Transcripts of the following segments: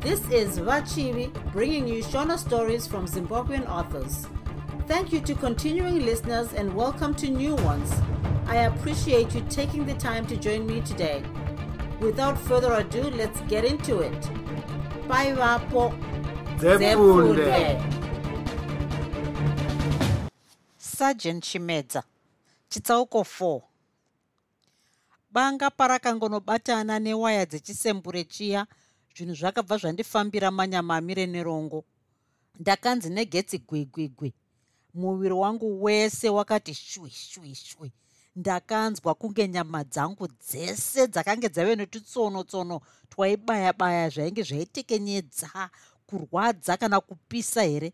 This is Vachivi bringing you Shona stories from Zimbabwean authors. Thank you to continuing listeners and welcome to new ones. I appreciate you taking the time to join me today. Without further ado, let's get into it. Bye, Vapo. Sergeant chimedza chitsauko 4 banga parakangonobatana newaya dzechisembure chiya zvinhu zvakabva zvandifambira manyamamire nerongo ndakanzi negetsi gwigwigwi muviri wangu wese wakati shwi shwi shwi ndakanzwa kunge nyama dzangu dzese dzakange dzave netutsono tsono twaibaya baya zvainge zvaitekenyedza kurwadza kana kupisa here.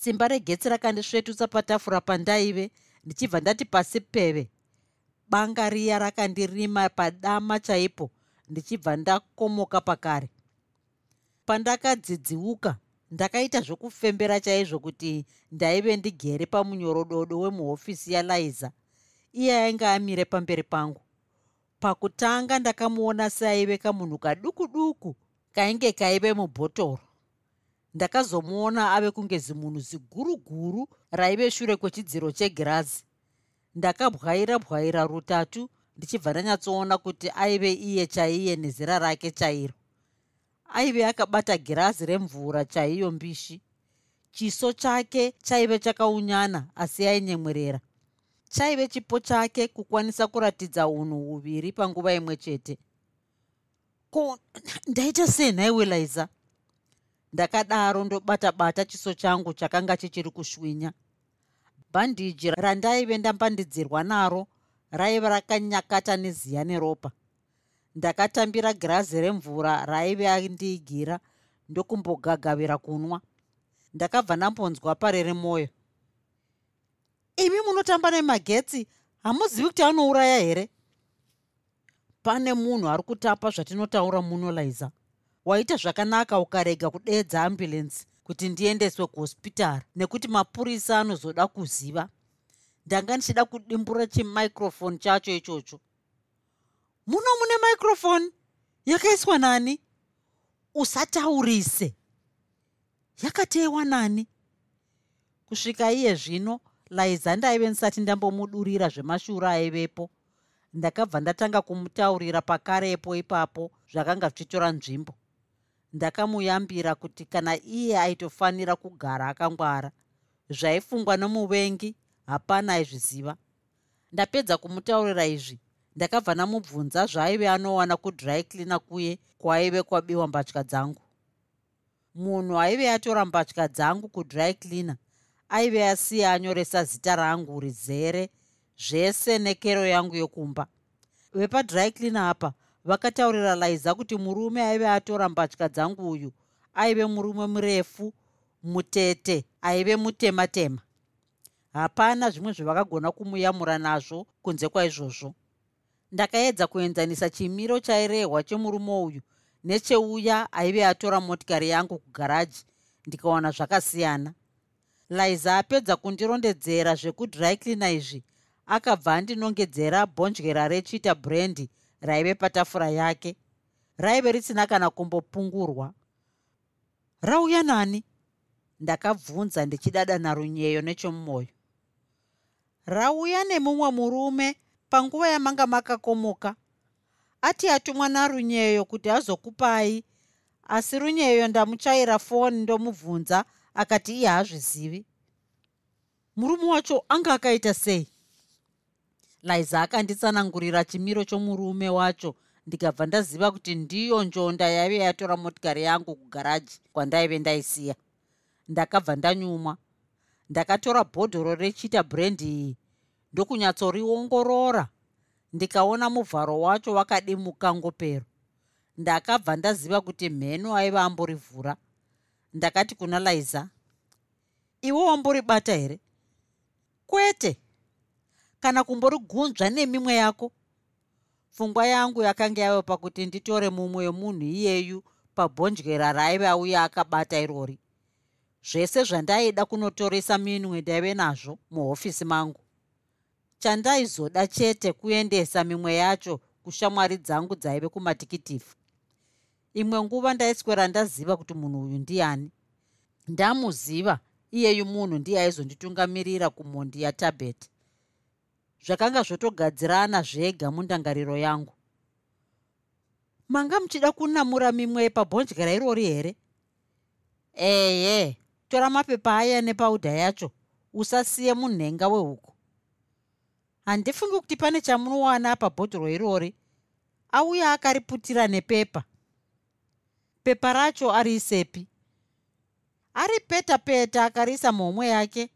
Simba regetsi rakandisvetutsa patafura pandaive ndichibva ndati pasi peve. Banga riya rakandirima padama chaipo ndichibva ndakomoka pakare pandakadzidziuka ndakaita zvokufembera chaizvo kuti ndaive ndigere pamunyorododo wemuhofisi yaliza iye ainge amire pamberi pangu. Pakutanga ndakamuona seaive kamunhu kaduku duku kainge kaive mubhotoro. Ndakazomuona ave kunge zimunhu ziguru guru raive shure kwechidziro chegirazi. Ndakabwaira bwaira rutatu ndichibva ndanyatsoona kuti aive iye chaiye nezera rake chairo aive akabata girazi remvura chaiyo mbishi. Chiso chake chaive chakaunyana asi ainyemwerera. Chaive chipo chake kukwanisa kuratidza unhu huviri panguva imwe chete. Ko ndaita sei nhaiwe liza ndakadaro ndobata-bata chiso changu chakanga chichiri kushwinya bhandiji randaive ndambandidzirwa naro raiva rakanyakata neziya neropa ndakatambira girazi remvura raive andiigira ndokumbogagavira kunwa. Ndakabva ndambonzwa parere mwoyo imi munotamba nemagetsi hamuzivi kuti anouraya here? Pane munhu ari kutapa zvatinotaura muno liza. Waita zvakanaka ukarega kudeedza ambulensi kuti ndiendeswe kuhospitari nekuti mapurisa anozoda kuziva. Ndanga ndichida kudimbura chimicrofoni chacho ichocho muno mune microfoni yakaiswa nani? Usataurise yakatewa nani? Kusvika iye zvino liza ndaive ndisati ndambomudurira zvemashuro aivepo. Ndakabva ndatanga kumutaurira pakarepo ipapo zvakanga zvichitora nzvimbo. Ndakamuyambira kuti kana iye aitofanira kugara akangwara zvaifungwa nomuvengi hapana aizviziva. Ndapedza kumutaurira izvi ndakabva namubvunza zvaaive anowana kudry cleaner kuye kwaive kwabiwa mbatya dzangu. Munhu aive atora mbatya dzangu kudry cleaner aive asiya anyoresa zita rangu rizere zvese nekero yangu yokumba. Vepadry cleaner apa vakataurira liza kuti murume aive atora mbatya dzangu uyu aive murume murefu mutete aive mutema-tema. Hapana zvimwe zvavakagona kumuyamura nazvo kunze kwaizvozvo ndakaedza kuenzanisa chimiro chairehwa chemurume uyu necheuya aive atora motikari yangu kugaraji ndikaona zvakasiyana. Liza apedza kundirondedzera zvekudryclina izvi akabva andinongedzera bhonjera rechita brendi raive patafura yake. Raive risina kana kumbopungurwa. Rauya nani? Ndakabvunza ndichidada narunyeyo nechomumwoyo rauya nemumwe murume panguva yamanga makakomoka ati atumwa narunyeyo kuti azokupai. Asi runyeyo ndamuchaira foni ndomubvunza akati iye haazvizivi murume wacho anga akaita sei? Liza akanditsanangurira chimiro chomurume wacho ndikabva ndaziva kuti ndiyo njonda yaive yatora motikari yangu kugaraji kwandaive ndaisiya. Ndakabva ndanyumwa ndakatora bhodhoro rechita brendi iyi ndokunyatsoriongorora. Ndikaona muvharo wacho wakadimuka ngopero. Ndakabva ndaziva kuti mheno aiva amborivhura. Ndakati kuna liza iwe wamboribata here? Kwete. Kana kumborigunzva nemimwe yako. Pfungwa yangu yakanga yave pakuti nditore mumwe wemunhu iyeyu pabhonjera raaive auya akabata irori. Zvese zvandaida kunotoresa minwe ndaive nazvo muhofisi mangu chandaizoda chete kuendesa mimwe yacho kushamwari dzangu dzaive kumatikitifu. Imwe nguva ndaiswera ndaziva kuti munhu uyu ndiani. Ndamuziva iyeyu munhu ndiye aizonditungamirira kumhondi yatabet zvakanga zvotogadzirana zvega mundangariro yangu. Manga muchida kunamura mimwe pabhonjera irori here? Ehe tora mapepa aya nepauda yacho usasiye munhenga wehuku handifungi kuti pane chamunowana pabhodhoro irori. Auya akariputira nepepa. Pepa racho ari isepi. Ari peta peta akariisa muhomwe yake.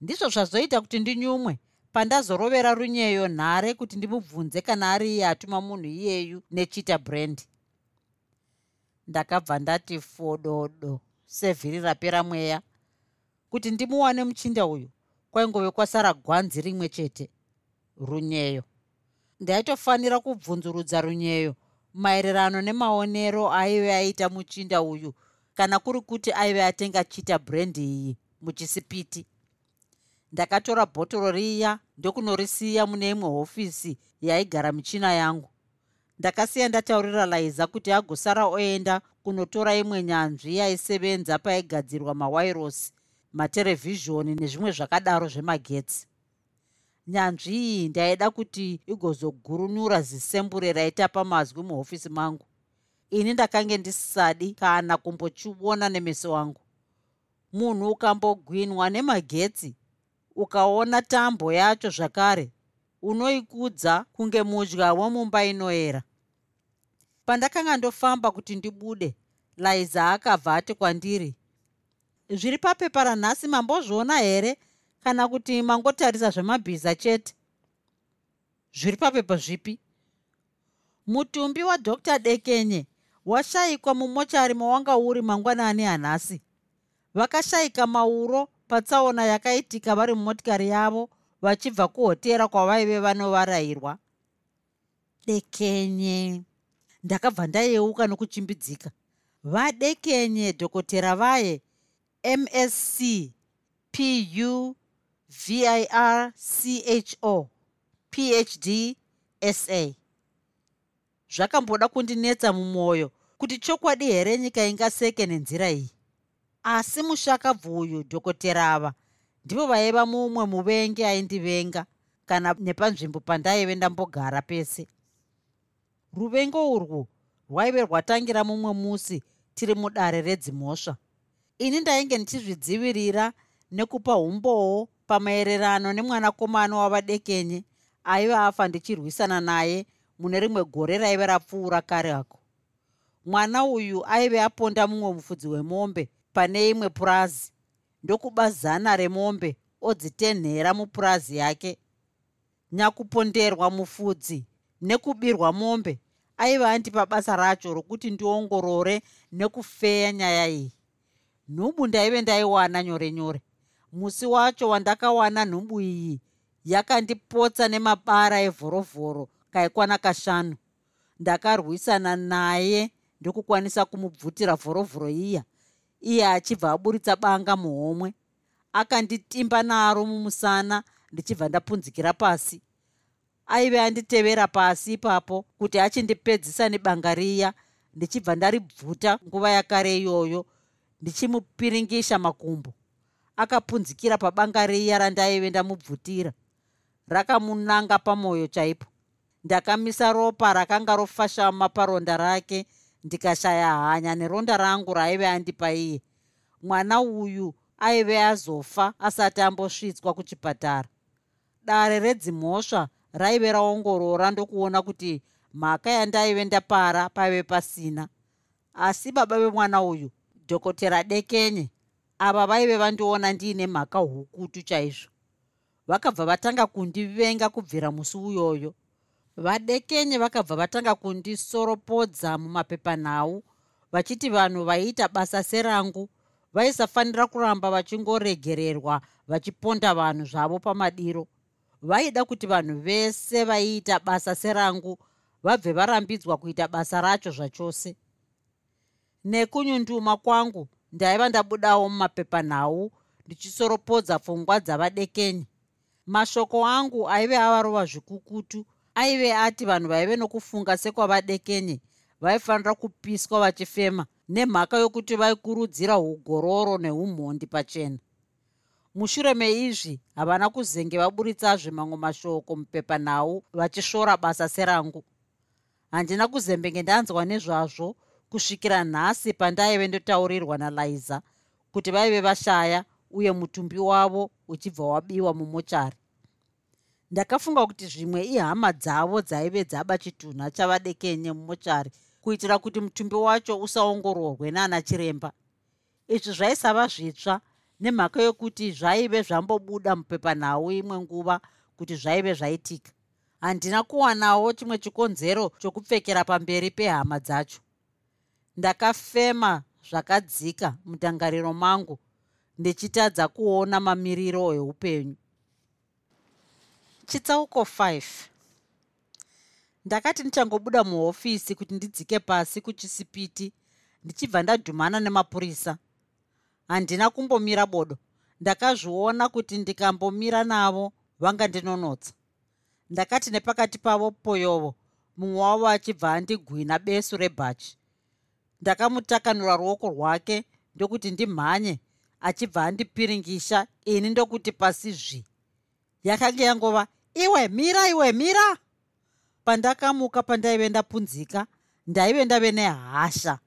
Ndizvo zvazoita kuti ndinyumwe pandazorovera runyeyo nhare kuti ndimubvunze kana ari iye atuma munhu iyeyu nechita brand. Ndakabva ndati fododo sevhiri rapera mweya. Kuti ndimuwane muchinda uyu kwaingove kwasara gwanzi rimwe chete runyeyo. Ndaitofanira kubvunzurudza runyeyo maererano nemaonero aive aita muchinda uyu kana kuri kuti aive atenga chita brendi iyi muchisipiti. Ndakatora bhotoro riya ndokunorisiya mune imwe hofisi yaigara michina yangu. Ndakasiya ndataurira laiza kuti agosara oenda kunotora imwe nyanzvi yaisevenza paigadzirwa mawairosi materevhizhoni nezvimwe zvakadaro zvemagetsi nyanzvi iyi ndaida kuti igozogurunura zisembure raitapa mazwi muhofisi mangu. Ini ndakange ndisadi kana kumbochiona nemeso angu munhu ukambogwinwa nemagetsi ukaona tambo yacho zvakare unoikudza kunge mudya wemumba inoera pandakanga ndofamba kuti ndibude laiza akabva ati kwandiri zviri papepa ranhasi mambozviona here kana kuti mangotarisa zvemabhiza chete. Zviri papepa zvipi? Mutumbi wadr dekenye washayikwa mumochari mawanga uri mangwanani hanhasi vakashayika mauro patsaona yakaitika vari mumotikari yavo vachibva kuhotera kwavaive vanovarayirwa. Dekenye ndakabva ndayeuka nokuchimbidzika. Vadekenye dhokotera vaye msc pu vir cho phd sa zvakamboda kundinetsa mumwoyo kuti chokwadi here nyika ingaseke nenzira iyi? Asi mushakabvu uyu dhokotera ava ndivo vaiva mumwe muvenge aindivenga kana nepanzvimbo pandaive ndambogara pese. Ruvengo urwu rwaive rwatangira mumwe musi tiri mudare redzimhosva. Ini ndainge ndichizvidzivirira nekupa umboo pamaererano nemwanakomana wavadekenye aiva afa ndichirwisana naye mune rimwe gore raive rapfuura kare ako. Mwana uyu aive aponda mumwe mufudzi wemombe pane imwe purazi. Ndokuba zana remombe odzitenhera mupurazi yake. Nyakuponderwa mufudzi nekubirwa mombe aiva andipa basa racho rokuti ndiongorore nekufeya nyaya iyi. Nhubu ndaive ndaiwana nyore nyore musi wacho wandakawana nhumbu iyi yakandipotsa nemabara evhorovhoro kaikwana kashanu. Ndakarwisana naye ndokukwanisa kumubvutira vhorovhoro iya. Iye achibva aburitsa banga muhomwe. Akanditimba naro mumusana ndichibva ndapunzikira pasi. Aive anditevera pasi ipapo kuti achindipedzisa nebanga riya ndichibva ndaribvuta nguva yakare iyoyo ndichimupiringisha makumbo akapunzikira pabanga riya randaive ndamubvutira rakamunanga pamwoyo chaipo. Ndakamisa ropa rakanga rofashama paronda rake ndikashaya hanya neronda rangu raaive andipa iye. Mwana uyu aive azofa asati ambosvitswa kuchipatara. Dare redzimhosva raive raongorora ndokuona kuti mhaka yandaive ndapara paive pasina. Asi baba vemwana uyu dhokotera dekenye ava vaive vandiona ndiine mhaka hukutu chaizvo. Vakabva vatanga kundivenga kubvira musi uyoyo. Vadekenye vakabva vatanga kundisoropodza mumapepanhau vachiti vanhu vaiita basa serangu vaisafanira kuramba vachingoregererwa vachiponda vanhu zvavo pamadiro. Vaida kuti vanhu vese vaiita basa serangu vabve varambidzwa kuita basa racho zvachose. Nekunyunduma kwangu ndaiva ndabudawo mumapepanhau ndichisoropodza pfungwa dzavadekenyi mashoko angu aive avarova zvikukutu aive ati vanhu vaive nokufunga sekwavadekenye vaifanira kupiswa vachifema nemhaka yokuti vaikurudzira ugororo neumhondi pachena. Mushure meizvi havana kuzenge vaburitsazve mamwe mashoko mupepanhau vachisvora basa serangu. Handina kuzembenge ndanzwa nezvazvo kusvikira nhasi pandaive ndotaurirwa nalaiza kuti vaive vashaya uye mutumbi wavo uchibva wabiwa mumochari. Ndakafunga kuti zvimwe ihama dzavo dzaive dzaba chitunha chavadekenye mumochari kuitira kuti mutumbi wacho usaongororwe naana chiremba. Izvi zvaisava zvitsva nemhaka yokuti zvaive zvambobuda mupepanhau imwe nguva kuti zvaive zvaitika. Handina kuwanawo chimwe chikonzero chokupfekera pamberi pehama dzacho ndakafema zvakadzika mutangariro mangu ndichitadza kuona mamiriro eupenyu. Chitsauko 5 ndakati ndichangobuda muhofisi kuti ndidzike pasi kuchisipiti ndichibva ndadhumana nemapurisa. Handina kumbomira bodo. Ndakazviona kuti ndikambomira navo vanga ndinonotsa. Ndakati nepakati pavo poyovo mumwe wavo achibva andigwina besu rebhachi ndakamutakanura ruoko rwake ndokuti ndimhanye achibva andipiringisha. Ini ndokuti pasi zvi. Yakanga yangova iwe mira iwe mira! Pandakamuka pandaive ndapunzika ndaive ndave nehasha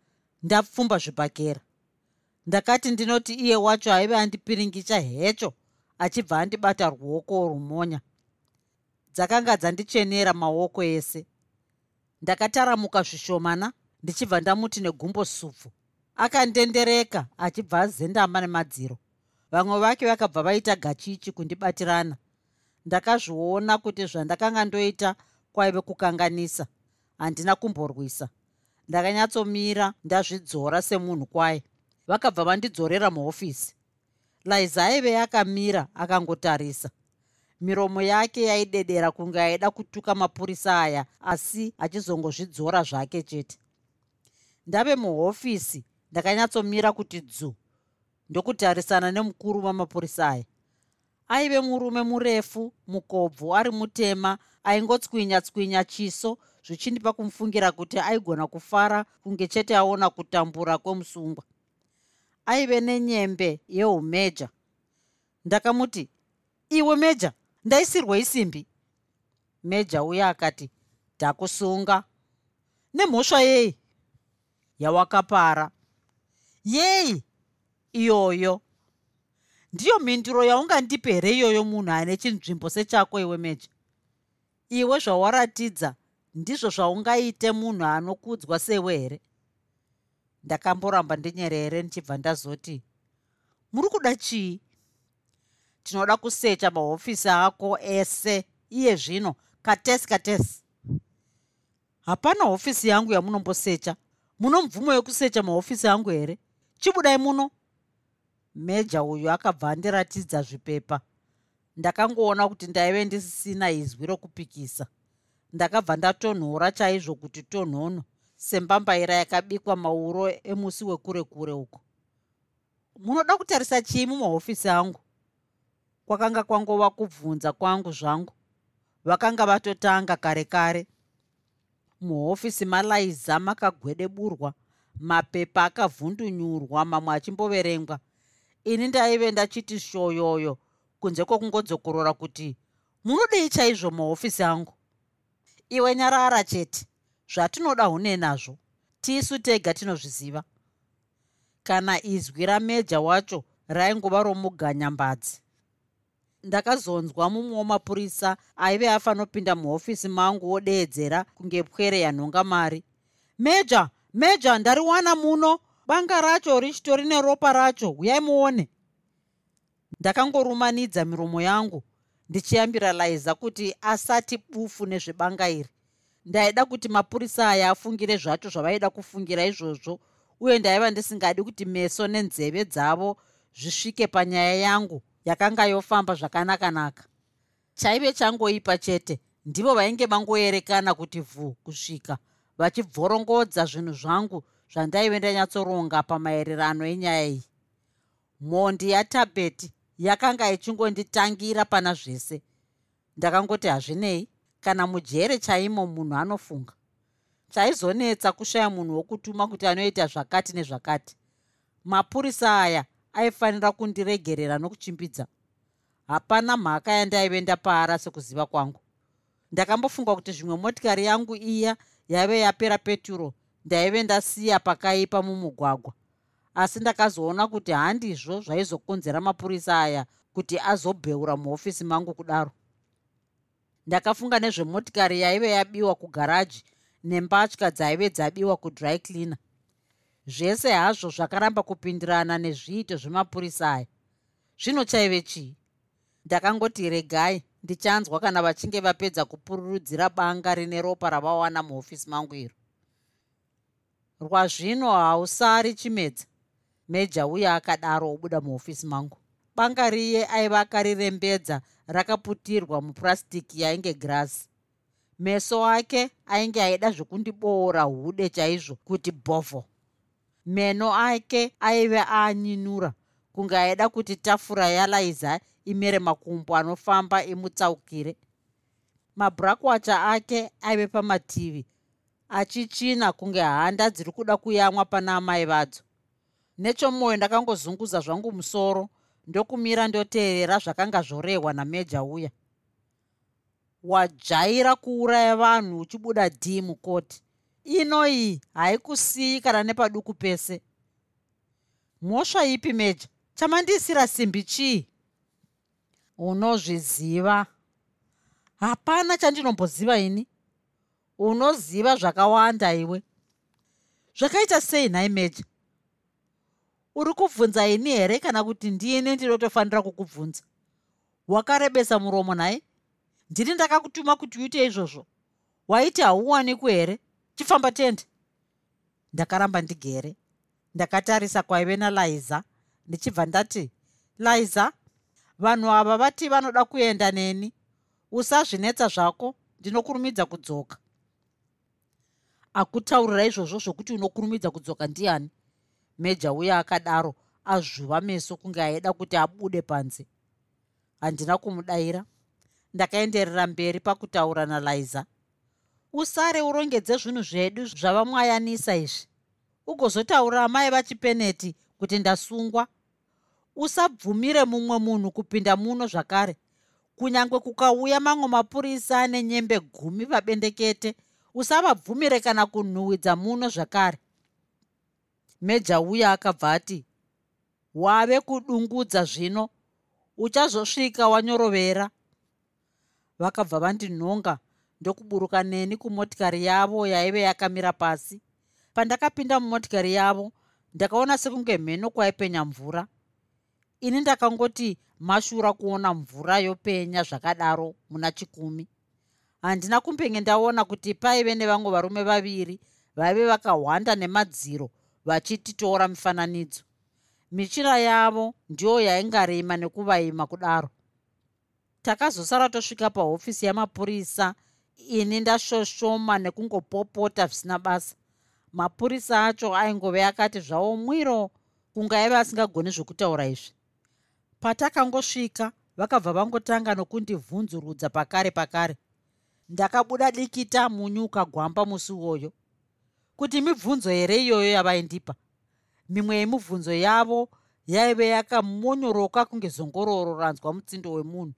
ndapfumba zvibhakera. Ndakati ndinoti iye wacho aive andipiringisha hecho achibva andibata ruoko rumonya. Dzakanga dzandichenera maoko ese. Ndakataramuka zvishomana ndichibva ndamuti negumbo supfu. Akandendereka achibva azendama nemadziro vamwe vake vakabva vaita gachichi kundibatirana. Ndakazviona kuti zvandakanga ndoita kwaive kukanganisa. Handina kumborwisa. Ndakanyatsomira ndazvidzora semunhu kwaye. Vakabva vandidzorera muhofisi. Laiza aive yakamira akangotarisa. Miromo yake yaidedera kunge aida kutuka mapurisa aya asi achizongozvidzora zvake chete ndave muhofisi ndakanyatsomira kuti dzu ndokutarisana nemukuru wamapurisa aya. Aive murume murefu mukobvu ari mutema aingotswinya tswinya chiso zvichindipa kumufungira kuti aigona kufara kunge chete aona kutambura kwemusungwa. Aive nenyembe yeumeja ndakamuti iwe meja ndaisirwe isimbi. Meja uye akati takusunga nemhosva yei yawakapara. Yei iyoyo. Ndiyo mhinduro yaungandipe here iyoyo munhu ane chinzvimbo sechako iwe meja iwe zvawaratidza ndizvo zvaungaite munhu anokudzwa sewe here? Ndakamboramba ndinyerere ndichibva ndazoti muri kuda chii? Tinoda kusecha mahofisi ako ese iye zvino katesi katesi hapana hofisi yangu yamunombosecha muno mvumo yekusecha mahofisi angu here? Chibudai muno? Meja uyu akabva andiratidza zvipepa. Ndakangoona kuti ndaive ndisisina izwi rokupikisa. Ndakabva ndatonhora chaizvo kuti tonhono sembambaira yakabikwa mauro emusi wekure kure uko. Munoda kutarisa chii mumahofisi angu? Kwakanga kwangova kubvunza kwangu zvangu. Vakanga vatotanga kare kare muhofisi malaiza makagwedeburwa mapepa akavhundunyurwa mamwe achimboverengwa. Ini ndaive ndachiti shoyoyo kunze kwokungodzokorora kuti munodei chaizvo muhofisi angu? Iwe nyarara chete zvatinoda hune nazvo. Tisu tega tinozviziva. Kana izwi rameja wacho raingova romuganyambadzi ndakazonzwa mumwe wamapurisa aive afanopinda muhofisi mangu wodeedzera kunge pwere yanhonga mari. Meja meja ndariwana muno. Banga racho richitori neropa racho uyai muone. Ndakangorumanidza miromo yangu ndichiyambira laiza kuti asati bufu nezvebanga iri. Ndaida kuti mapurisa aya afungire zvacho zvavaida kufungira izvozvo uye ndaiva ndisingadi kuti meso nenzeve dzavo zvisvike panyaya yangu yakanga yofamba zvakanaka-naka. Chaive changoipa chete ndivo vainge vangoerekana kuti vhu kusvika vachibvorongodza zvinhu zvangu zvandaive ndanyatsoronga pamaererano enyaya iyi. Mhondi yatabheti yakanga ichingonditangira pana zvese. Ndakangoti hazvinei kana mujere chaimo munhu anofunga. Chaizonetsa kushaya munhu wokutuma kuti anoita zvakati nezvakati. Mapurisa aya aifanira kundiregerera nokuchimbidza. Hapana mhaka yandaive ndapaara sekuziva kwangu. Ndakambofunga kuti zvimwe motikari yangu iya yaive yapera peturo ndaive ndasiya pakaipa mumugwagwa. Asi ndakazoona kuti handizvo zvaizokonzera mapurisa aya kuti azobheura muhofisi mangu kudaro. Ndakafunga nezvemotikari yaive yabiwa kugaraji nembatya dzaive dzabiwa kudry cleaner zvese hazvo zvakaramba kupindirana nezviito zvemapurisa aya. Zvino chaive chii? Ndakangoti regai ndichanzwa kana vachinge vapedza kupururudzira banga rine ropa ravawana muhofisi mangu iro. Rwazvino hausari chimedza. Meja uye akadaro obuda muhofisi mangu. Banga riye aiva akarirembedza rakaputirwa mupurasitiki yainge grasi meso ake ainge aida zvekundiboora hude chaizvo kuti bhovho meno ake aive anyinura. Kunge aida kuti tafura yalaiza imere makumbo anofamba imutsaukire. Mabhrakwacha ake aive pamativi achichina kunge handa dziri kuda kuyamwa pana amai vadzo. Nechomwoyo ndakangozunguza zvangu musoro ndokumira ndoteerera zvakanga zvorehwa nameja uya. Wajaira kuuraya vanhu uchibuda dhii mukoti ino iyi haikusiyi kana nepaduku pese. Mhosva ipi meja? Chamandisira simbi chii? Unozviziva? Hapana chandinomboziva ini. Unoziva zvakawanda iwe. Zvakaita sei nhai meja? Uri kubvunza ini here kana kuti ndini ndinotofanira kukubvunza? Wakarebesa muromo nhai? Ndini ndakakutuma kuti uite izvozvo? Waiti hauwanikwi here chifamba tende. Ndakaramba ndigere. Ndakatarisa kwaive naliza ndichibva ndati liza vanhu ava vati vanoda kuenda neni? Usazvinetsa zvako ndinokurumidza kudzoka. Akutaurira izvozvo zvokuti unokurumidza kudzoka ndiani? Meja uye akadaro azvuva meso kunge aida kuti abude panze. Handina kumudayira ndakaenderera mberi pakutaura naliza usare urongedze zvinhu zvedu zvavamwayanisa izvi. Ugozotaurira amai vachipeneti kuti ndasungwa. Usabvumire mumwe munhu kupinda muno zvakare. Kunyange kukauya mamwe mapurisa nenyembe gumi pabendekete usavabvumire kana kunhuhwidza muno zvakare. Meja uya akabva ati wave kudungudza zvino uchazosvika wanyorovera. Vakabva vandinhonga ndokuburuka neni kumotikari yavo yaive yakamira pasi. Pandakapinda mumotikari yavo ndakaona sekunge mheno kwaipenya mvura. Ini ndakangoti mashura kuona mvura yopenya zvakadaro muna chikumi. Handina kumbenge ndaona kuti paive nevamwe varume vaviri vaive vakahwanda nemadziro vachititora mifananidzo. Michina yavo ndiyo yaingarima nekuvaima kudaro. Takazosara tosvika pahofisi yamapurisa ini ndashoshoma nekungopopota zvisina basa. Mapurisa acho aingove akati zvavo mwiro kunge aive asingagoni zvokutaura izvi. Patakangosvika vakabva vangotanga nokundivhunzurudza pakare pakare. Ndakabuda dikita munyu ukagwamba musi uwoyo. Kuti mibvunzo here iyoyo yavaindipa? Mimwe yemibvunzo yavo yaive yakamonyoroka kunge zongororo ranzwa mutsindo wemunhu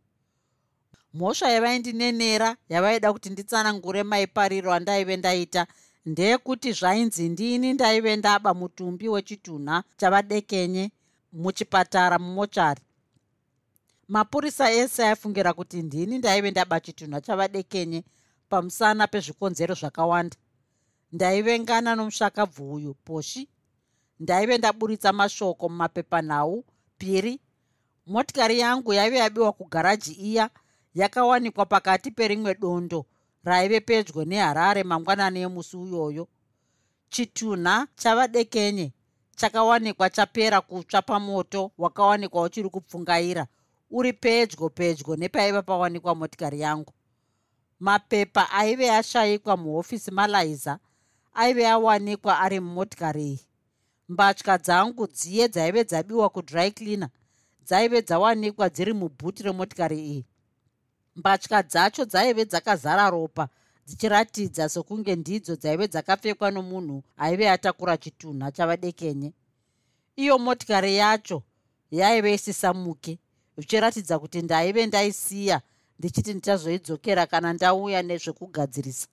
mhosva yavaindinenera yavaida kuti nditsanangure maipariro andaive ndaita ndeyekuti zvainzi ndini ndaive ndaba mutumbi wechitunha chavadekenye muchipatara mumochari mapurisa ese aifungira kuti ndini ndaive ndaba chitunha chavadekenye pamusana pezvikonzero zvakawanda. Ndaivengana nomusvakabvu uyu poshi. Ndaive ndaburitsa mashoko mumapepanhau piri. Motikari yangu yaive yabiwa kugaraji iya yakawanikwa pakati perimwe dondo raive pedyo neharare mangwanani emusi uyoyo. Chitunha chavadekenye chakawanikwa chapera kutsva pamoto wakawanikwa uchiri kupfungaira uri pedyo pedyo nepaiva pawanikwa motikari yangu. Mapepa aive ashayikwa muhofisi malaiza aive awanikwa ari mumotikari iyi. Mbatya dzangu dziye dzaive dzabiwa kudry cleaner dzaive dzawanikwa dziri mubhuti remotikari iyi mbatya dzacho dzaive dzakazara ropa dzichiratidza sokunge ndidzo dzaive dzakapfekwa nomunhu aive atakura chitunha chavadekenye iyo motikari yacho yaive isisamuke zvichiratidza kuti ndaive ndaisiya ndichiti ndichazoidzokera kana ndauya nezvekugadzirisa.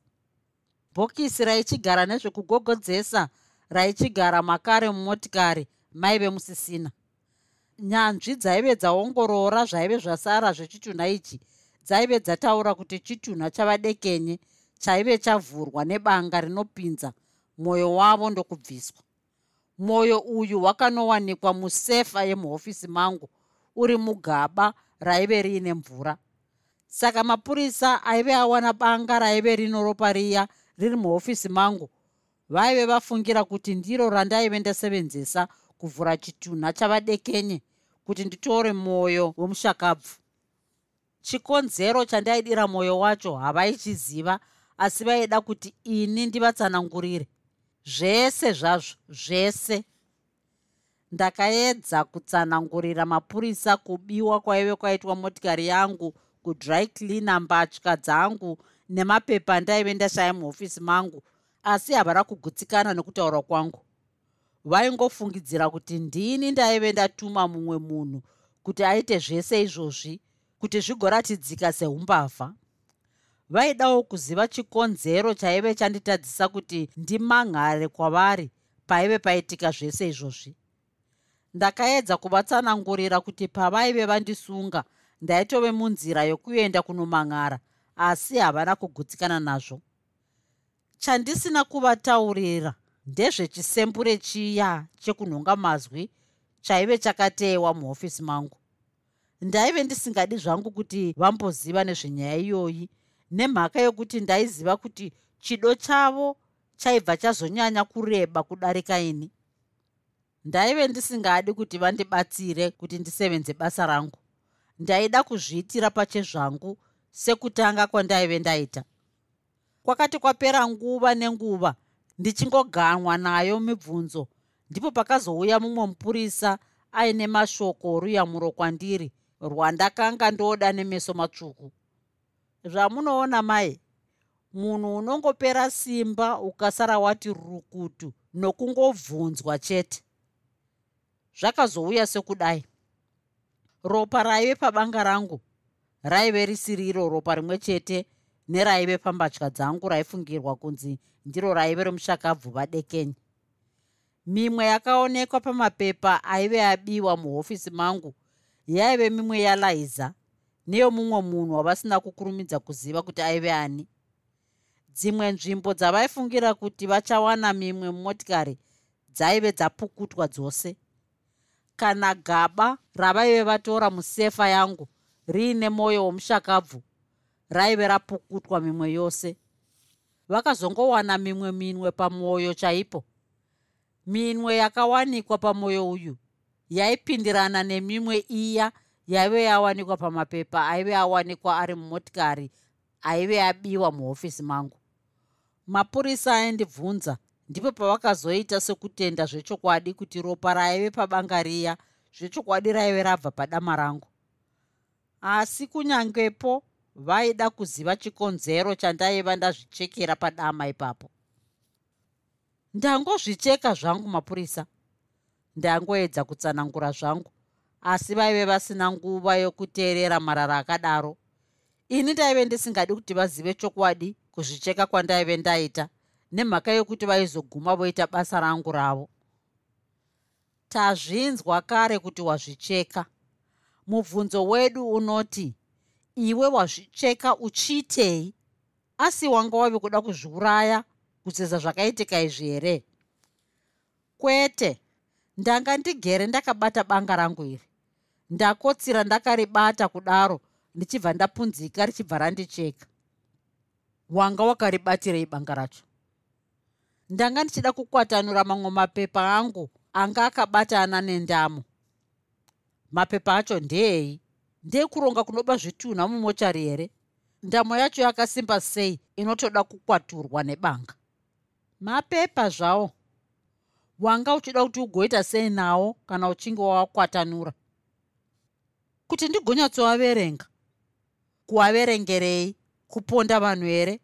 Bhokisi raichigara nezvekugogodzesa raichigara makare mumotikari maive musisina. Nyanzvi dzaive dzaongorora zvaive zvasara zvechitunha ichi dzaive dzataura kuti chitunha chavadekenye chaive chavhurwa nebanga rinopinza mwoyo wavo ndokubviswa. Mwoyo uyu wakanowanikwa musefa yemuhofisi mangu uri mugaba raive riine mvura. Saka mapurisa aive awana banga raive rino ropa riya riri muhofisi mangu vaive vafungira kuti ndiro randaive ndasevenzesa kuvhura chitunha chavadekenye kuti nditore mwoyo wemushakabvu chikonzero chandaidira mwoyo wacho havaichiziva asi vaida kuti ini ndivatsanangurire. Zvese zvazvo zvese. Ndakaedza kutsanangurira mapurisa kubiwa kwaive kwaitwa motikari yangu kudry cleaner mbatya dzangu nemapepa andaive ndashaya muhofisi mangu asi havana kugutsikana nekutaura kwangu. Vaingofungidzira kuti ndini ndaive ndatuma mumwe munhu kuti aite zvese izvozvi kuti zvigoratidzika seumbavha. Vaidawo kuziva chikonzero chaive chanditadzisa kuti ndimanhare kwavari paive paitika zvese izvozvi. Ndakaedza kuvatsanangurira kuti pavaive vandisunga ndaitove munzira yokuenda kunomanhara asi havana kugutsikana nazvo. Chandisina kuvataurira ndezvechisembure chiya chekunhonga mazwi chaive chakateewa muhofisi mangu ndaive ndisingadi zvangu kuti vamboziva nezvenyaya iyoyi nemhaka yokuti ndaiziva kuti chido chavo chaibva chazonyanya kureba kudarika ini. Ndaive ndisingadi kuti vandibatsire kuti ndisevenze basa rangu. Ndaida kuzviitira pachezvangu sekutanga kwandaive ndaita. Kwakati kwapera nguva nenguva ndichingoganwa nayo mibvunzo ndipo pakazouya mumwe mupurisa aine mashoko oruyamuro kwandiri rwandakanga ndoda nemeso matsvuku. Zvamunoona mai munhu unongopera simba ukasara wati rukutu nokungobvunzwa chete. Zvakazouya sekudai. Ropa raive pabanga rangu raive risiriro ropa rimwe chete neraive pambatya dzangu raifungirwa kunzi ndiro raive romushakabvu vadekenyi. Mimwe yakaonekwa pamapepa aive abiwa muhofisi mangu yaive mimwe yalaiza. Neyo mumwe munhu wavasina kukurumidza kuziva kuti aive ani. Dzimwe nzvimbo dzavaifungira kuti vachawana mimwe motikari dzaive dzapukutwa dzose. Kana gaba ravaive vatora musefa yangu riine mwoyo womushakabvu raive rapukutwa mimwe yose. Vakazongowana mimwe minwe pamwoyo chaipo. Minwe yakawanikwa pamwoyo uyu yaipindirana nemimwe iya yaive yawanikwa pamapepa aive awanikwa ari mumotikari aive abiwa muhofisi mangu. Mapurisa aindibvunza ndipo pavakazoita sekutenda zvechokwadi kuti ropa raive pabanga riya zvechokwadi raive rabva padama rangu. Asi kunyangepo vaida kuziva chikonzero chandaiva ndazvichekera padama ipapo. Ndangozvicheka zvangu mapurisa ndangoedza kutsanangura zvangu asi vaive vasina nguva yokuteerera marara akadaro. Ini ndaive ndisingadi kuti vazive chokwadi kuzvicheka kwandaive ndaita nemhaka yokuti vaizoguma voita basa rangu ravo. Tazvinzwa kare kuti wazvicheka. Mubvunzo wedu unoti iwe wazvicheka uchiitei asi wanga wave kuda kuzviuraya kuseza zvakaitika izvi here? Kwete ndanga ndigere ndakabata banga rangu iri. Ndakotsira ndakaribata kudaro ndichibva ndapunzika richibva randicheka. Wanga wakaribatirei banga racho? Ndanga ndichida kukwatanura mamwe mapepa angu anga akabatana nendamo. Mapepa acho ndeei. Ndekuronga kunoba zvitunha mumochari here ndamo yacho yakasimba sei inotoda kukwaturwa nebanga? Mapepa zvawo wanga uchida kuti ugoita sei nawo kana uchinge wawakwatanura kuti ndigonyatsoaverenga kuaverengerei kuponda vanhu here?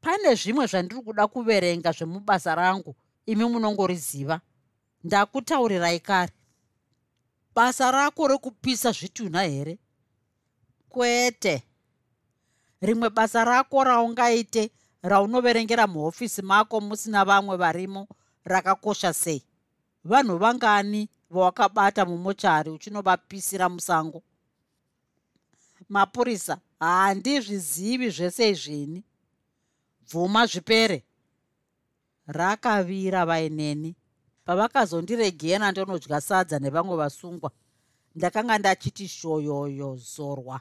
Pane zvimwe zvandiri kuda kuverenga zvemubasa rangu imi munongoriziva. Ndakutaurirai kare. Basa rako rekupisa zvitunha here? Kwete. Rimwe basa rako raungaite raunoverengera muhofisi mako musina vamwe varimo rakakosha sei? Vanhu vangani vawakabata mumochari uchinovapisira musango? Mapurisa handizvizivi zvese izvini. Bvuma zvipere. Rakavira vaineni. Pavakazondiregera ndonodya sadza nevamwe vasungwa ndakanga ndachiti shoyoyo zorwa.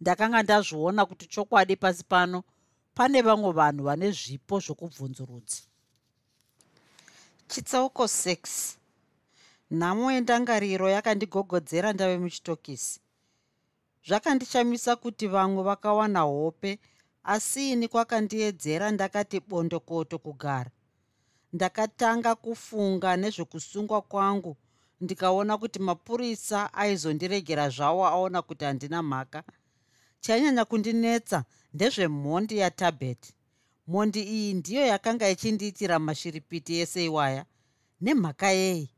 Ndakanga ndazviona kuti chokwadi pasi pano pane vamwe vanhu vane zvipo zvokubvunzurudzi chitsauko 6 nhamo yendangariro yakandigogodzera ndave muchitokisi. Zvakandishamisa kuti vamwe vakawana hope asi ini kwakandiedzera ndakati bondokoto kugara. Ndakatanga kufunga nezvekusungwa kwangu ndikaona kuti mapurisa aizondiregera zvavo aona kuti handina mhaka. Chainyanya kundinetsa ndezvemhondi yatabet mhondi iyi ndiyo yakanga ichindiitira mashiripiti ese iwaya. Nemhaka yei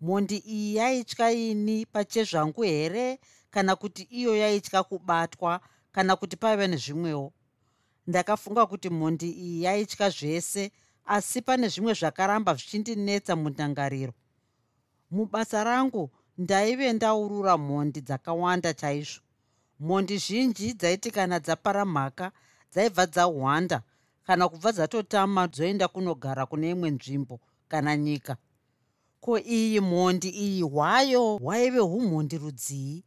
mhondi iyi yaitya ini pachezvangu here kana kuti iyo yaitya kubatwa kana kuti paive nezvimwewo? Ndakafunga kuti mhondi iyi yaitya zvese asi pane zvimwe zvakaramba zvichindinetsa mundangariro. Mubasa rangu ndaive ndaurura mhondi dzakawanda chaizvo. Mhondi zhinji dzaiti kana dzapara mhaka dzaibva dzahwanda kana kubva dzatotama dzoenda kunogara kune imwe nzvimbo kana nyika. Ko iyi mhondi iyi hwayo hwaive umhondi rudzii?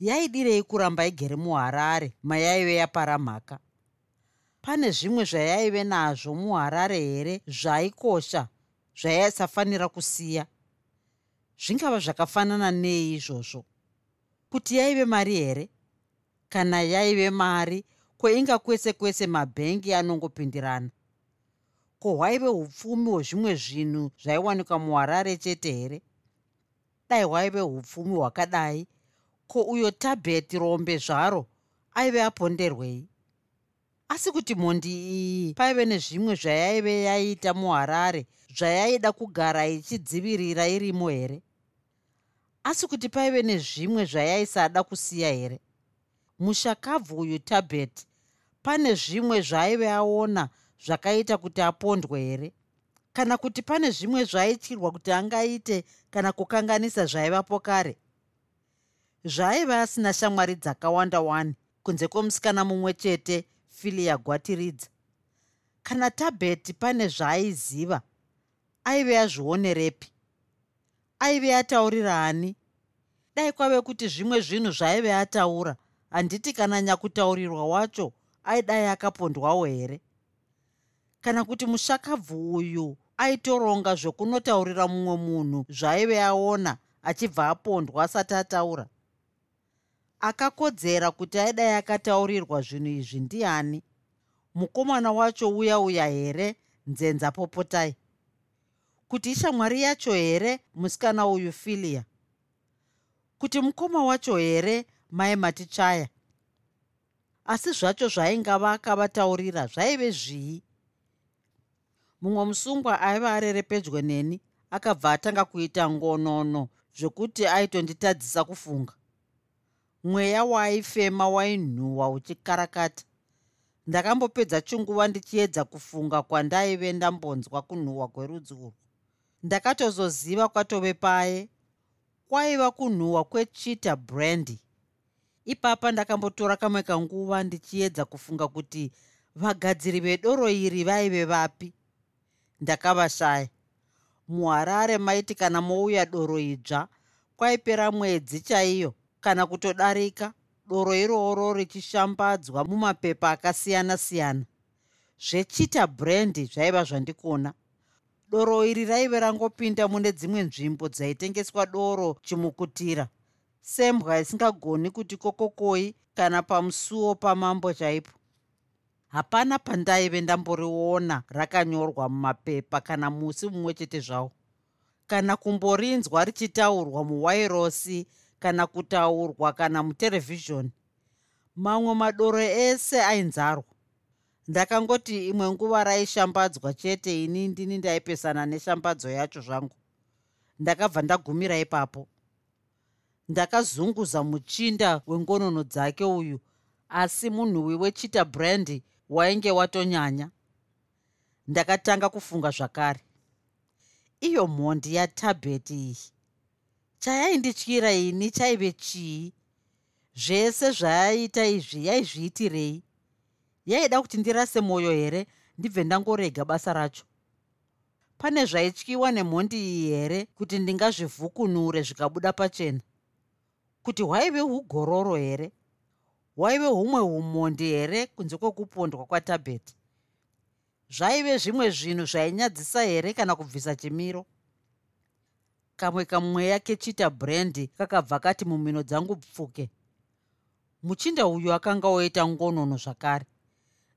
Yaidirei kuramba igere muharare mayaive yapara mhaka pane zvimwe zvayaive nazvo muharare here zvaikosha zvayaisafanira kusiya? Zvingava zvakafanana nei izvozvo kuti yaive mari here? Kana yaive mari kweinga kwese kwese mabhengi anongopindirana. Ko hwaive upfumi hwezvimwe zvinhu zvaiwanikwa muharare chete here? Dai hwaive upfumi hwakadai. Ko uyo tabheti rombe zvaro aive aponderwei? Asi kuti mhondi iyi paive nezvimwe zvayaive yaita muharare zvayaida kugara ichidzivirira irimo here? Asi kuti paive nezvimwe zvayaisada kusiya here? Mushakabvu uyu tabet pane zvimwe zvaaive aona zvakaita kuti apondwe here? Kana kuti pane zvimwe zvaityirwa kuti angaite kana kukanganisa zvaivapo kare? Zvaaiva asina shamwari dzakawanda wani kunze kwomusikana mumwe chete filia gwatiridza. Kana tabet pane zvaaiziva aive azvionerepi? Aive ataurira ani? Dai kwave kuti zvimwe zvinhu zvaaive ataura handiti kana nyakutaurirwa wacho aidai akapondwawo here? Kana kuti mushakabvu uyu aitoronga zvokunotaurira mumwe munhu zvaaive aona achibva apondwa asati ataura? Akakodzera kuti aidai akataurirwa zvinhu izvi ndiani? Mukomana wacho uya uya here? Nzenza popotai. Kuti ishamwari yacho here musikana uyu filia? Kuti mukoma wacho here mai matichaya asi zvacho zvainga vakavataurira zvaive zvii? Mumwe musungwa aiva arere pedyo neni akabva atanga kuita ngonono zvokuti aitonditadzisa kufunga. Mweya waaifema wainhuhwa uchikarakata. Ndakambopedza chinguva ndichiedza kufunga kwandaive ndambonzwa kunhuhwa kwerudzi urwu. Ndakatozoziva kwatove paye kwaiva kunhuhwa kwechita brandi ipapa ndakambotora kamwe kanguva ndichiedza kufunga kuti vagadziri vedoro iri vaive vapi. Ndakavashaya. Muharare maiti kana mouya doro idzva kwaipera mwedzi chaiyo kana kutodarika doro iroro richishambadzwa mumapepa akasiyana-siyana. Zvechita brendi zvaiva zvandikona. Doro iri raive rangopinda mune dzimwe nzvimbo dzaitengeswa doro chimukutira sembwa isingagoni kuti kokokoi kana pamusuwo pamambo chaipo. Hapana pandaive ndamboriona rakanyorwa mumapepa kana musi mumwe chete zvawo kana kumborinzwa richitaurwa muwairosi kana kutaurwa kana muterevhizhoni. Mamwe madoro ese ainzarwa. Ndakangoti imwe nguva raishambadzwa chete ini ndini ndaipesana neshambadzo yacho zvangu. Ndakabva ndagumira ipapo ndakazunguza muchinda wengonono dzake uyu asi munhuwi wechita brandi wainge watonyanya. Ndakatanga kufunga zvakare. Iyo mhondi yatabheti iyi chayaindityira ini chaive chii? Zvese zvaaita izvi yaizviitirei? Yaida kuti ndirase mwoyo here ndibve ndangorega basa racho? Pane zvaityiwa nemhondi iyi here kuti ndingazvivhukunure zvikabuda pachena kuti hwaive ugororo here? Hwaive humwe umhondi here kunze kwokupondwa kwatabheti? Zvaive zvimwe zvinhu zvainyadzisa here kana kubvisa chimiro? Kamwe kamweya kechita brendi kakabva kati mumino dzangu pfuke. Muchinda uyu akanga oita ngonono zvakare.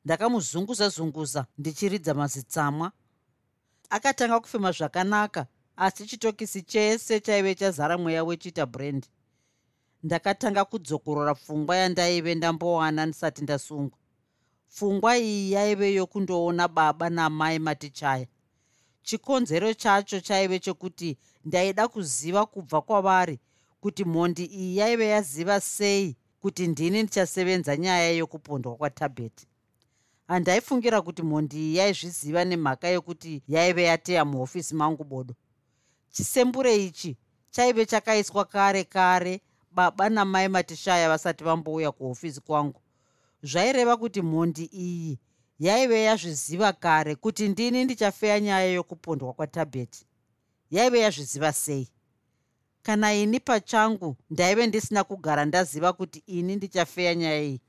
Ndakamuzunguza zunguza ndichiridza mazitsamwa. Akatanga kufema zvakanaka asi chitokisi chese chaive chazara mweya wechita brendi ndakatanga kudzokorora pfungwa yandaive ndambowana ndisati ndasungwa. Pfungwa iyi yaive yokundoona baba namai matichaya. Chikonzero chacho chaive chokuti ndaida kuziva kubva kwavari kuti mhondi iyi yaive yaziva sei kuti ndini ndichasevenza nyaya yokupondwa kwatabheti. Handaifungira kuti mhondi iyi yaizviziva nemhaka yokuti yaive yateya muhofisi mangu bodo. Chisembure ichi chaive chakaiswa kare kare baba namai matishaya vasati vambouya kuhofisi kwangu zvaireva kuti mhondi iyi yaive yazviziva kare kuti ndini ndichafeya nyaya yokupondwa kwatabheti. Yaive yazviziva sei? Kana ini pachangu ndaive ndisina kugara ndaziva kuti ini ndichafeya nyaya iyi.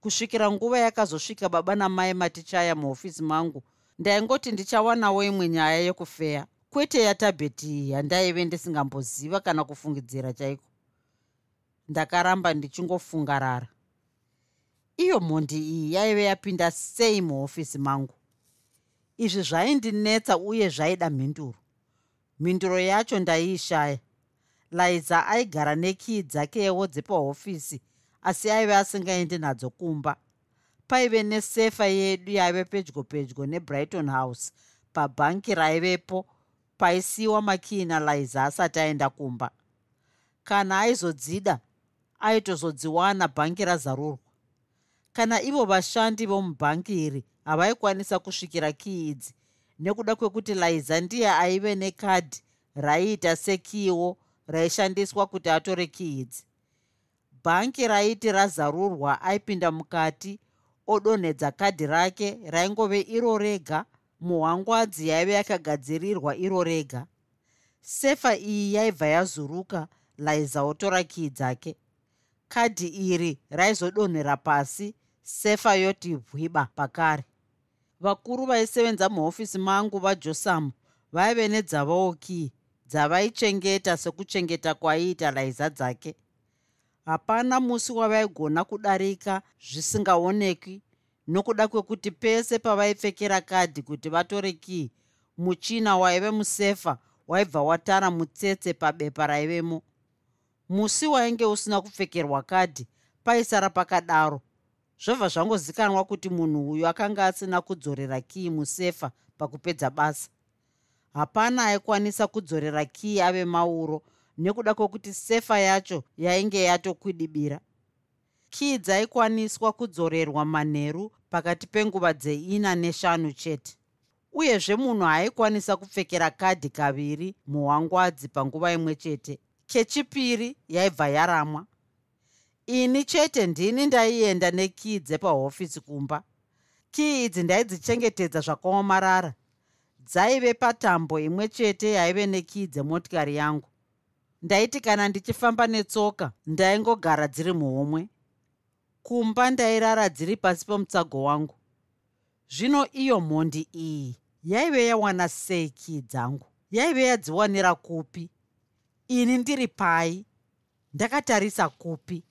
Kusvikira nguva yakazosvika baba namai matichaya muhofisi mangu ndaingoti ndichawanawo imwe nyaya yokufeya. Kwete yatabheti iyi yandaive ndisingamboziva kana kufungidzira chaiko ndakaramba ndichingofunga rara iyo mhondi iyi yaive yapinda sei muhofisi mangu? Izvi zvaindinetsa uye zvaida mhinduro. Mhinduro yacho ndaiishaya liza aigara nekii dzakewo dzepahofisi asi aive asingaendi nadzo kumba. Paive nesefa yedu yaive pedyo pedyo nebrighton house pabhangi raivepo paisiyiwa makii naliza asati aenda kumba. Kana aizodzida aitozodziwana bhangi razarurwa. Kana ivo vashandi vomubhangi iri havaikwanisa kusvikira kii idzi. Nekuda kwekuti liza ndiye aive nekadhi raiita sekiiwo raishandiswa kuti atore kii idzi. Bhangi raiti razarurwa aipinda mukati odonhedza kadhi rake raingove iro rega muhwangwadzi yaive yakagadzirirwa iro rega. Sefa iyi yaibva yazuruka liza otora kii dzake kadhi iri raizodonhera pasi sefa yoti bwiba pakare. Vakuru vaisevenza muhofisi mangu vajosamu vaive nedzavowo kii dzavaichengeta sekuchengeta kwaiita laiza dzake. Hapana musi wavaigona kudarika zvisingaonekwi nokuda kwekuti pese pavaipfekera kadhi kuti vatore kii muchina waive musefa waibva watara mutsetse pabepa raivemo musi wainge usina kupfekerwa kadhi paisara pakadaro. Zvobva zvangozikanwa kuti munhu uyu akanga asina kudzorera kii musefa pakupedza basa. Hapana aikwanisa kudzorera kii ave mauro nekuda kwokuti sefa yacho yainge yatokwidibira. Kii dzaikwaniswa kudzorerwa manheru pakati penguva dzeina neshanu chete. Uyezve munhu haaikwanisa kupfekera kadhi kaviri muhwangwadzi panguva imwe chete kechipiri yaibva yaramwa. Ini chete ndini ndaienda nekii dzepahofisi kumba. Kii idzi ndaidzichengetedza zvakaomarara dzaive patambo imwe chete yaive nekii dzemotikari yangu. Ndaiti kana ndichifamba netsoka ndaingogara dziri muhomwe. Kumba ndairara dziri pasi pomutsago wangu. Zvino iyo mhondi iyi yaive yawana sei kii dzangu yaive yadziwanira kupi ini ndiri pai. Ndakatarisa kupi.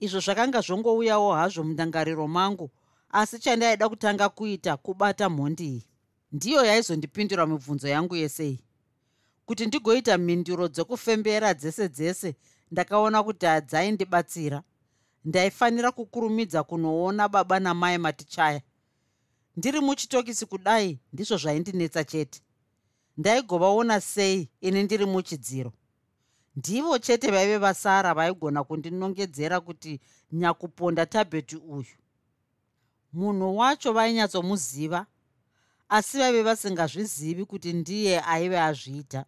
Izvo zvakanga zvongouyawo hazvo mundangariro mangu asi chandaida kutanga kuita kubata mhondi iyi. Ndiyo yaizondipindura mibvunzo yangu yesei kuti ndigoita mhinduro dzokufembera dzese dzese ndakaona kuti hadzaindibatsira ndaifanira kukurumidza kunoona baba namai matichaya. Ndiri muchitokisi kudai ndizvo zvaindinetsa chete ndaigovaona sei ini ndiri muchidziro? Ndivo chete vaive vasara vaigona kundinongedzera kuti nyakuponda tabheti uyu. Munhu wacho vainyatsomuziva asi vaive vasingazvizivi kuti ndiye aive azviita.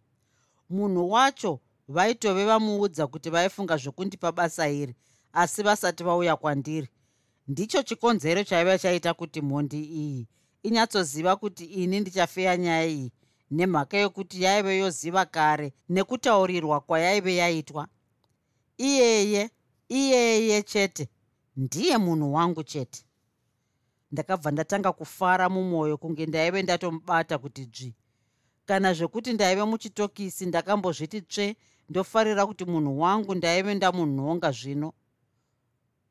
Munhu wacho vaitove vamuudza kuti vaifunga zvekundipa basa iri asi vasati vauya kwandiri. Ndicho chikonzero chaiva chaita kuti mhondi iyi inyatsoziva kuti ini ndichafeya nyaya iyi nemhaka yokuti yaive yoziva kare nekutaurirwa kwayaive yaitwa. Iyeye iyeye chete ndiye munhu wangu chete. Ndakabva ndatanga kufara mumwoyo kunge ndaive ndatomubata kuti dzvi kana zvekuti ndaive muchitokisi ndakambozviti tsve ndofarira kuti munhu wangu ndaive ndamunhonga zvino.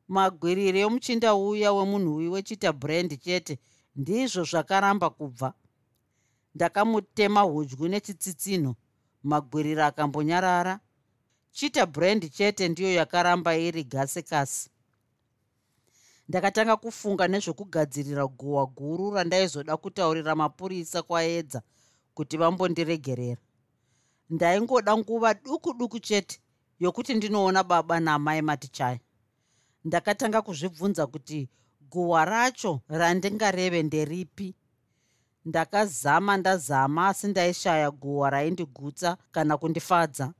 Magwiriri emuchinda uya wemunhuwi wechita brand chete ndizvo zvakaramba kubva ndakamutema hudyu nechitsitsinho. Magwiriri akambonyarara. Chita brand chete ndiyo yakaramba iri gasi kasi. Ndakatanga kufunga nezvekugadzirira guhwa guru randaizoda kutaurira mapurisa kwaedza kuti vambondiregerera. Ndaingoda nguva duku duku chete yokuti ndinoona baba naamai matichaya. Ndakatanga kuzvibvunza kuti guhwa racho randingareve nderipi ndakazama ndazama asi ndaishaya guhwa raindigutsa kana kundifadza.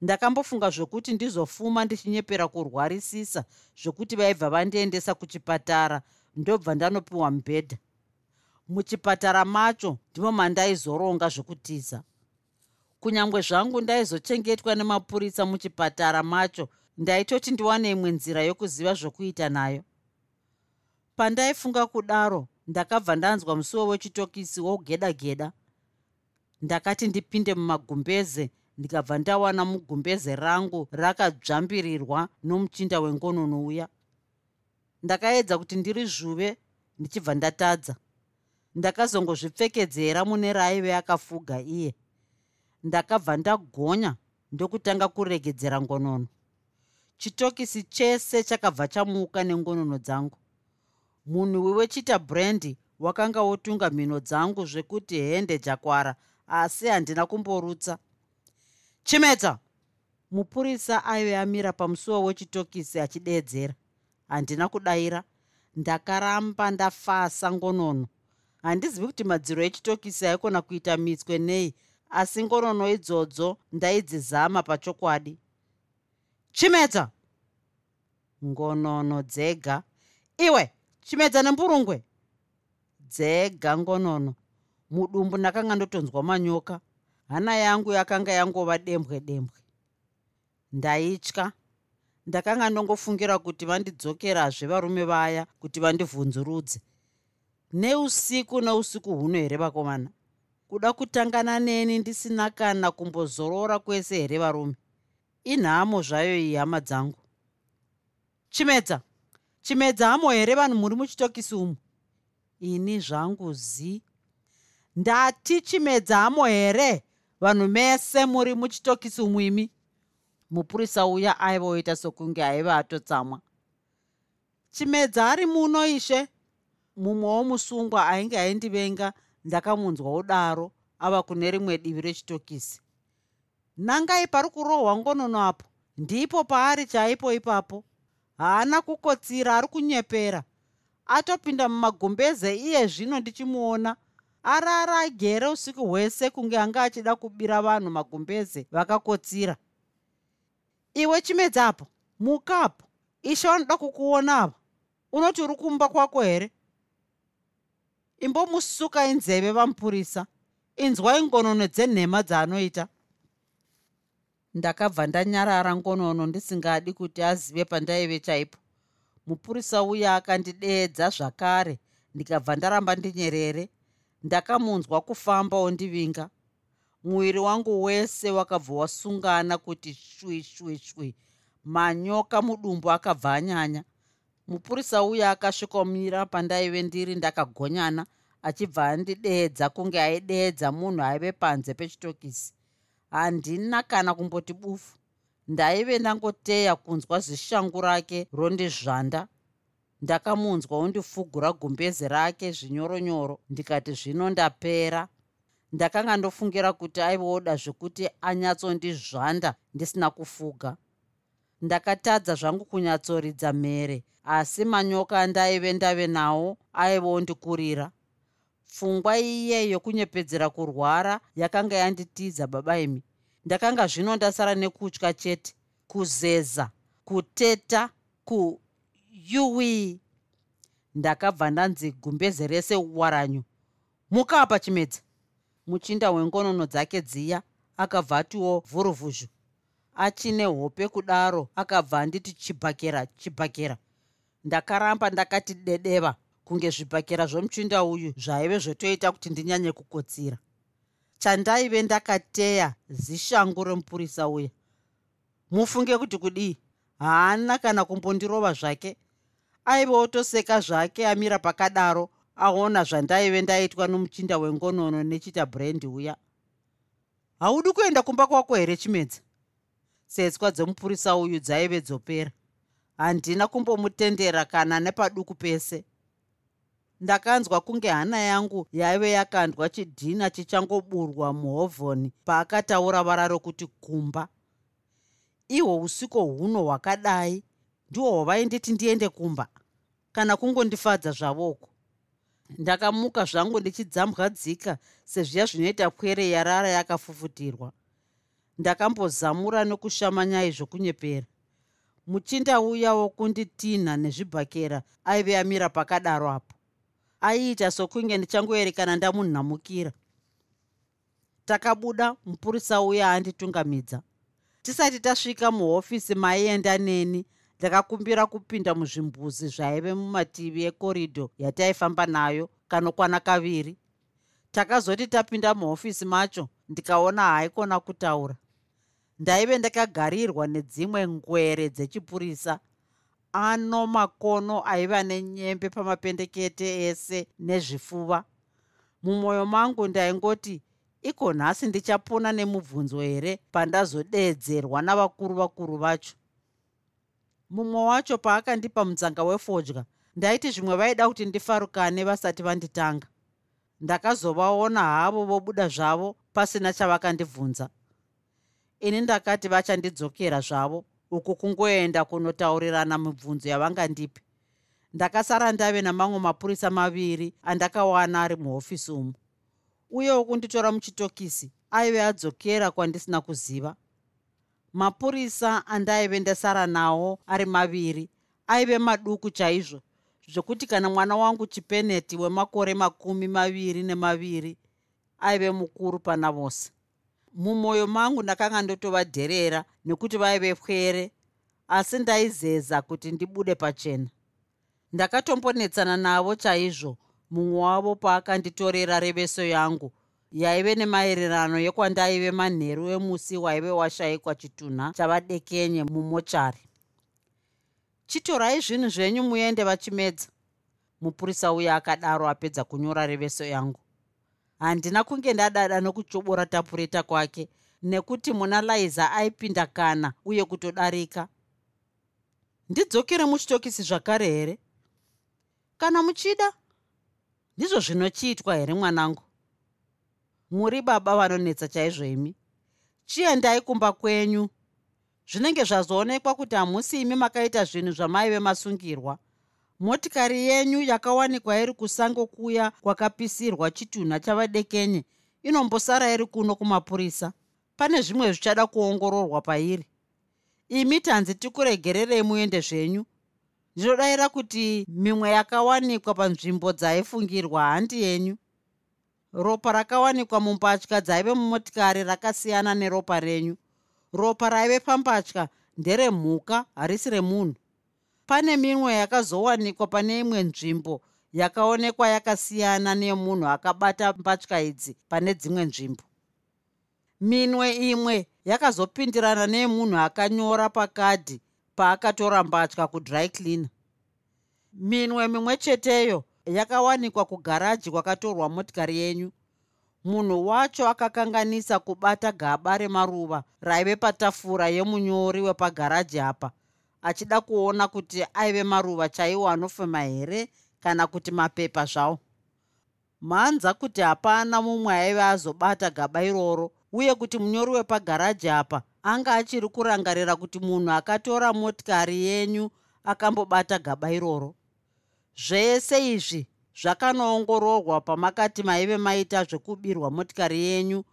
Ndakambofunga zvokuti ndizofuma ndichinyepera kurwarisisa zvokuti vaibva vandiendesa kuchipatara ndobva ndanopiwa mubhedha muchipatara macho ndimo mandaizoronga zvokutiza. Kunyange zvangu ndaizochengetwa nemapurisa muchipatara macho ndaitoti ndiwane imwe nzira yokuziva zvokuita nayo. Pandaifunga kudaro ndakabva ndanzwa musuwo wechitokisi wogeda geda ndakati ndipinde mumagumbeze ndikabva ndawana mugumbeze rangu rakadzvambirirwa nomuchinda wengonono uya ndakaedza kuti ndiri zvuve ndichibva ndatadza. Ndakazongozvipfekedzera mune raaive akafuga iye. Ndakabva ndagonya ndokutanga kuregedzera ngonono. Chitokisi chese chakabva chamuka nengonono dzangu munhuwi wechita brandi wakanga wotunga mhino dzangu zvekuti hende jakwara asi handina kumborutsa. Chimedza mupurisa aive amira pamusuwo wechitokisi achideedzera handina kudayira ndakaramba ndafasa ngonono. Handizivi kuti madziro echitokisi aikona kuita mitswe nei asi ngonono idzodzo ndaidzizama pachokwadi. Chimedza ngonono dzega. Iwe chimedza nemburungwe dzega ngonono. Mudumbu ndakanga ndotonzwa manyoka. Hana yangu yakanga yangova dembwe dembwe. Ndaitya. Ndakanga ndongofungira kuti vandidzokerazve varume vaya kuti vandivhunzurudze. Neusiku neusiku huno here vakomana? Kuda kutangana neni ndisina kana kumbozorora kwese here varume? Inhamo zvayo iyi hama dzangu. Chimedza chimedza hamo here vanhu muri muchitokisi umu? Ini zvangu zi. Ndati chimedza hamo here vanhu mese muri muchitokisi umu imi? Mupurisa uya aiva oita sokunge aiva atotsamwa. Chimedza ari muno ishe? Mumwe womusungwa ainge aindivenga ndakamunzwa udaro ava kune rimwe divi rechitokisi. Nangai pari kurohwa ngonono apo? Ndipo paari chaipo ipapo haana kukotsira ari kunyepera. Atopinda mumagumbeze iye zvino ndichimuona. Arara agere usiku hwese kunge anga achida kubira vanhu magumbeze vakakotsira. Iwe chimedzapo mukapo ishe vanoda kukuonava unoti uri kumba kwako here? Imbomusukai nzeve vamupurisa inzwai ngonono dzenhema dzaanoita ndakabva ndanyarara ngonono ndisingadi kuti azive pandaive chaipo. Mupurisa uya akandideedza zvakare ndikabva ndaramba ndinyerere. Ndakamunzwa kufamba ondivinga muviri wangu wese wakabva wasungana kuti shwi shwi shwi manyoka mudumbu akabva anyanya. Mupurisa uya akasvikomira pandaive ndiri ndakagonyana achibva andideedza kunge aideedza munhu aive panze pechitokisi handina kana kumboti bufu. Ndaive ndangoteya kunzwa zishangu rake rondizvanda ndakamunzwa undifugura gumbeze rake zvinyoronyoro. Ndikati zvino ndapera. Ndakanga ndofungira kuti aivoda zvekuti anyatsondizvanda ndisina kufuga. Ndakatadza zvangu kunyatsoridza mhere asi manyoka andaive ndave nawo aivondikurira pfungwa iye yokunyepedzera kurwara yakanga yanditiza baba imi. Ndakanga zvino ndasara nekutya chete kuzeza kuteta kuyuwi. Ndakabva ndanzi gumbeze rese waranyu. Muka pa chimedza muchinda wengonono dzake dziya akabva atiwo vhuruvhuzhu. Achine hope kudaro akabva anditi chibhakera chibhakera. Ndakaramba ndakati dedeva kunge zvibhakera zvomuchinda uyu zvaive zvotoita kuti ndinyanye kukotsira. Chandaive ndakateya zishangu remupurisa uya mufunge kuti kudii? Haana kana kumbondirova zvake. Aive otoseka zvake amira pakadaro aona zvandaive ndaitwa nomuchinda wengonono nechita brendi uya. Haudi kuenda kumba kwako here chimedza setswa dzemupurisa uyu dzaive dzopera. Handina kumbomutendera kana nepaduku pese ndakanzwa kunge hana yangu yaive yakandwa chidhina chichangoburwa muhovhoni paakataura vara rokuti kumba. Ihwo usiku huno hwakadai? Ndihwo hwavainditi ndiende kumba kana kungondifadza zvavoko. Ndakamuka zvangu ndichidzambwadzika sezviya zvinoita kwere yarara yakafufutirwa. Ndakambozamura nekushamanyai zvokunyepera. Muchinda uya wokunditinha nezvibhakera aive amira pakadaro apo aiita sokunge ndichangoerekana ndamunhamukira. Takabuda mupurisa uya anditungamidza. Tisati tasvika muhofisi maienda neni ndakakumbira kupinda muzvimbuzi zvaive mumativi ekoridho yataifamba nayo kanokwana kaviri. Takazoti tapinda muhofisi macho ndikaona haaikona kutaura. Ndaive ndakagarirwa nedzimwe ngwere dzechipurisa ano makono aiva nenyembe pamapendekete ese nezvifuva mumwoyo mangu ndaingoti iko nhasi ndichapona nemubvunzo here pandazodeedzerwa navakuru vakuru vacho? Mumwe wacho paakandipa mutsanga wefodya ndaiti zvimwe vaida kuti ndifarukane vasati vanditanga. Ndakazovaona havo vobuda zvavo pasina chavakandibvunza. Ini ndakati vachandidzokera zvavo uku kungoenda kunotaurirana mibvunzo yavangandipi. Ndakasara ndave namamwe mapurisa maviri andakawana ari muhofisi umu. Uyewo kunditora muchitokisi aive adzokera kwandisina kuziva. Mapurisa andaive ndasara nawo ari maviri aive maduku chaizvo zvokuti kana mwana wangu chipeneti wemakore makumi maviri nemaviri aive mukuru pana vose mumwoyo mangu ndakanga ndotovadherera nekuti vaive pwere asi ndaizeza kuti ndibude pachena. Ndakatombonetsana navo chaizvo mumwe wavo paakanditorera reveso yangu yaive nemaererano yekwandaive manheru emusi waive washayikwa chitunha chavadekenye mumochari. Chitorai zvinhu zvenyu muende vachimedza mupurisa uya akadaro apedza kunyora reveso yangu handina kunge ndadada nokuchobora tapureta kwake nekuti muna liza aipinda kana uye kutodarika. Ndidzokere muchitokisi zvakare here? Kana muchida ndizvo zvinochiitwa here mwanangu? Muri baba vanonetsa chaizvo imi. Chiendai kumba kwenyu? Zvinenge zvazoonekwa kuti hamusi imi makaita zvinhu zvamaive masungirwa motikari yenyu yakawanikwa iri kusango kuya kwakapisirwa chitunha chavadekenye. Inombosara iri kuno kumapurisa. Pane zvimwe zvichada kuongororwa pairi. Imi tanzi tikuregererei muende zvenyu. Ndinodayira kuti mimwe yakawanikwa panzvimbo dzaifungirwa handi yenyu. Ropa rakawanikwa mumbatya dzaive mumotikari rakasiyana neropa renyu. Ropa raive pambatya nderemhuka harisi remunhu pane mimwe yakazowanikwa pane imwe nzvimbo yakaonekwa yakasiyana nemunhu akabata mbatya idzi pane dzimwe nzvimbo. Minwe imwe yakazopindirana nemunhu akanyora pakadhi paakatora mbatya kudry cleaner. Minwe mimwe cheteyo yakawanikwa kugaraji kwakatorwa motikari yenyu. Munhu wacho akakanganisa kubata gaba remaruva raive patafura yemunyori wepagaraji apa achida kuona kuti aive maruva chaiwo anofema here kana kuti mapepa zvawo. Mhanza kuti hapana mumwe aive azobata gaba iroro uye kuti munyori wepagaraji apa anga achiri kurangarira kuti munhu akatora motikari yenyu akambobata gaba iroro. Zvese izvi zvakanoongororwa pamakati maive maita zvekubirwa motikari yenyu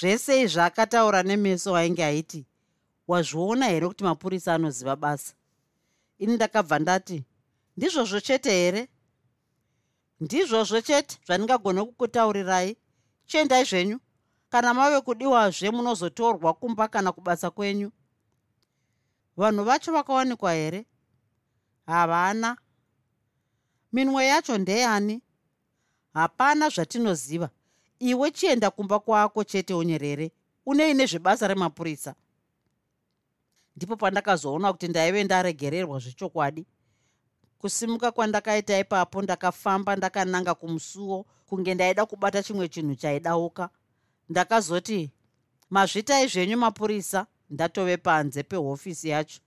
zvese izvi akataura nemeso ainge aiti wazviona here kuti mapurisa anoziva basa? Ini ndakabva ndati ndizvozvo chete here? Ndizvozvo chete zvandingagona kukutaurirai. Chiendai zvenyu. Kana mave kudiwazve munozotorwa kumba kana kubasa kwenyu. Vanhu vacho vakawanikwa here? Havana. Minwe yacho ndeyani? Hapana zvatinoziva. Iwe chienda kumba kwako chete unyerere. Unei nezvebasa remapurisa ndipo pandakazoona kuti ndaive ndaregererwa zvechokwadi. Kusimuka kwandakaita ipapo ndakafamba ndakananga kumusuwo kunge ndaida kubata chimwe chinhu chaidauka. Ndakazoti mazvitai zvenyu mapurisa. Ndatove panze pehofisi yacho.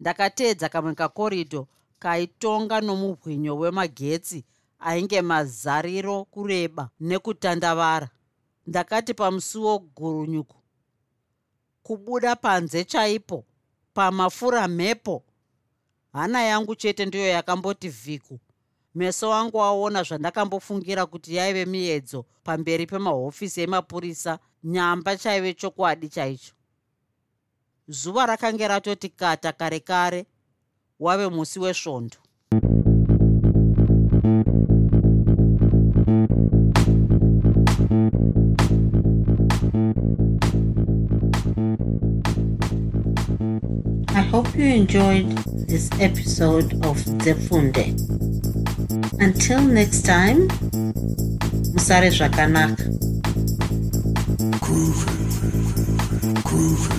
Ndakateedza kamwe kakorido kaitonga nomubwinyo wemagetsi ainge mazariro kureba nekutandavara. Ndakati pamusuwo gurunyuku kubuda panze chaipo pamafura mhepo. Hana yangu chete ndiyo yakamboti vhiku. Meso angu aona zvandakambofungira kuti yaive miedzo pamberi pemahofisi emapurisa nyamba chaive chokwadi chaicho. Zuva rakange ratoti kata kare kare wave musi wesvondo hope you enjoyed this episode of Zefunde. Until next time, Musare Zvakanaka. Groovy. Groovy.